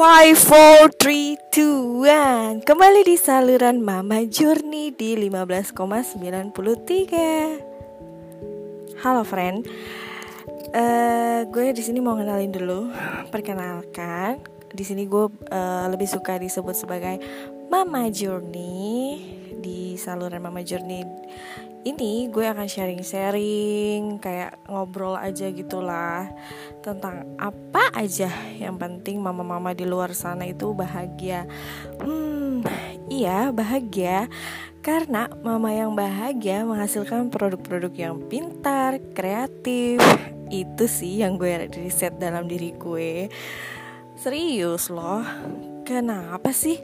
Five, four, three, two, one. Kembali di saluran Mama Journey di 15,93 Halo friend. Uh, Gue di sini mau kenalin dulu. Perkenalkan di sini gue uh, lebih suka disebut sebagai Mama Journey. Di saluran Mama Journey ini gue akan sharing-sharing kayak ngobrol aja gitulah tentang apa aja yang penting mama-mama di luar sana itu bahagia. Hmm iya bahagia. Karena mama yang bahagia menghasilkan produk-produk yang pintar kreatif. Itu sih yang gue riset dalam diri gue serius loh kenapa sih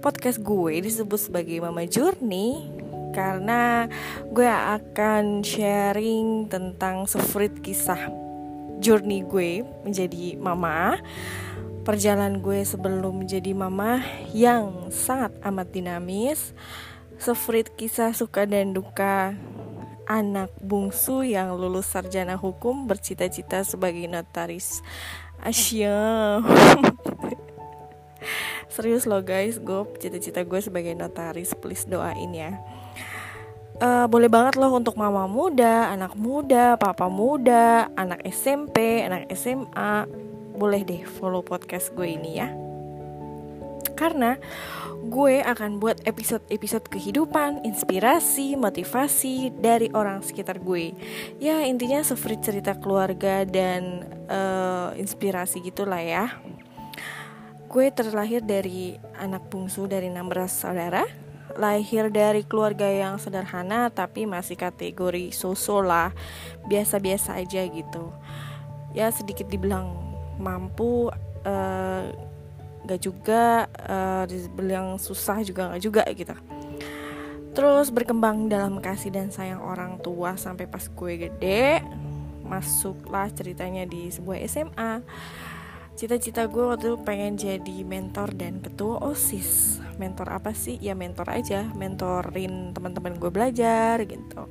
podcast gue disebut sebagai mama journey? Karena gue akan sharing tentang sefrit kisah journey gue menjadi mama perjalanan gue sebelum menjadi mama yang sangat amat dinamis sefrit kisah suka dan duka anak bungsu yang lulus sarjana hukum bercita-cita sebagai notaris Asyam. Serius loh guys, gue cita-cita gue sebagai notaris, please doain ya. Uh, boleh banget loh untuk mama muda, anak muda, papa muda, anak SMP, anak SMA, boleh deh follow podcast gue ini ya. Karena gue akan buat episode-episode kehidupan, inspirasi, motivasi dari orang sekitar gue. Ya intinya seperti cerita keluarga dan uh, inspirasi gitulah ya. Gue terlahir dari anak bungsu dari enam belas saudara lahir dari keluarga yang sederhana tapi masih kategori sosok lah biasa-biasa aja gitu ya sedikit dibilang mampu uh, gak juga uh, dibilang susah juga gak juga gitu. Terus berkembang dalam kasih dan sayang orang tua sampai pas gue gede masuklah ceritanya di sebuah SMA Cita-cita gue waktu itu pengen jadi mentor dan ketua OSIS. Mentor apa sih? Ya mentor aja Mentorin teman-teman gue belajar gitu.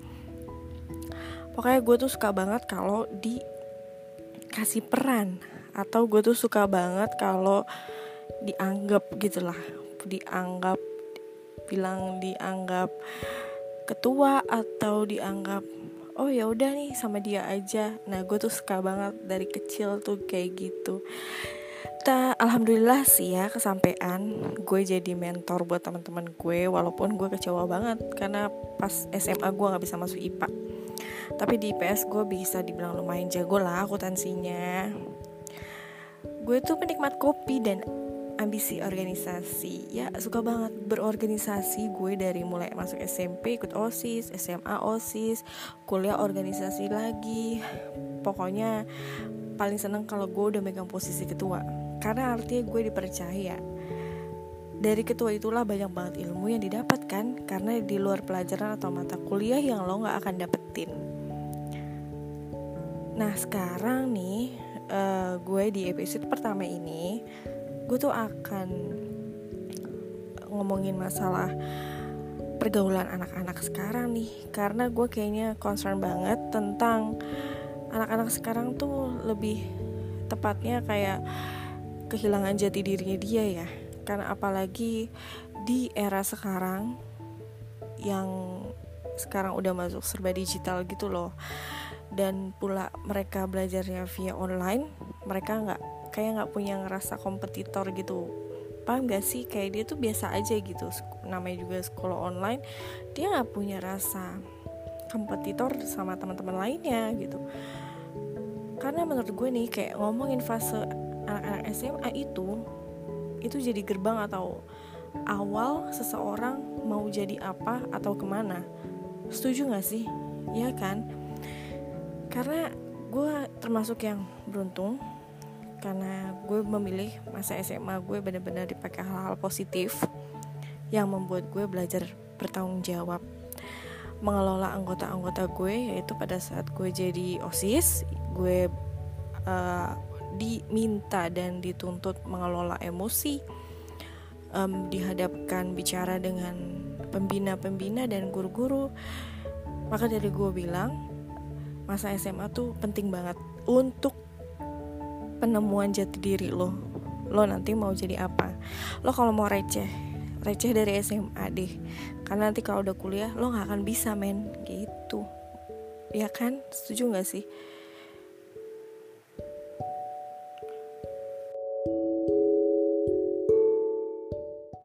Pokoknya gue tuh suka banget kalau dikasih peran Atau gue tuh suka banget kalau dianggap gitu lah Dianggap Bilang dianggap ketua atau dianggap oh ya udah nih sama dia aja. Nah gue tuh suka banget dari kecil tuh kayak gitu. Ta, alhamdulillah sih ya kesampaian gue jadi mentor buat teman-teman gue walaupun gue kecewa banget karena pas SMA gue nggak bisa masuk IPA tapi di IPS gue bisa dibilang lumayan jago lah akuntansinya gue tuh penikmat kopi dan ambisi organisasi. Ya suka banget berorganisasi. Gue dari mulai masuk SMP ikut osis SMA osis kuliah organisasi lagi. Pokoknya paling seneng kalau gue udah megang posisi ketua. Karena artinya gue dipercaya. Dari ketua itulah banyak banget ilmu yang didapatkan karena di luar pelajaran atau mata kuliah yang lo nggak akan dapetin. Nah sekarang nih uh, gue di episode pertama ini gue tuh akan ngomongin masalah pergaulan anak-anak sekarang nih karena gue kayaknya concern banget tentang anak-anak sekarang tuh lebih tepatnya kayak kehilangan jati dirinya dia ya. Karena apalagi di era sekarang yang sekarang udah masuk serba digital gitu loh dan pula mereka belajarnya via online mereka nggak kayak nggak punya ngerasa kompetitor gitu. Paham gak sih? Kayak dia tuh biasa aja gitu namanya juga sekolah online dia nggak punya rasa kompetitor sama teman-teman lainnya gitu. Karena menurut gue nih kayak ngomongin fase anak-anak SMA itu itu jadi gerbang atau awal seseorang mau jadi apa atau ke mana. Setuju gak sih? Ya kan karena gue termasuk yang beruntung karena gue memilih masa SMA gue benar-benar dipakai hal-hal positif yang membuat gue belajar bertanggung jawab mengelola anggota-anggota gue yaitu pada saat gue jadi osis gue uh, diminta dan dituntut mengelola emosi um, dihadapkan bicara dengan pembina-pembina dan guru-guru. Maka dari gue bilang masa SMA tuh penting banget untuk penemuan jati diri lo. Lo nanti mau jadi apa? Lo kalau mau receh receh dari SMA deh. Karena nanti kalau udah kuliah lo nggak akan bisa men. Gitu. Ya kan? Setuju nggak sih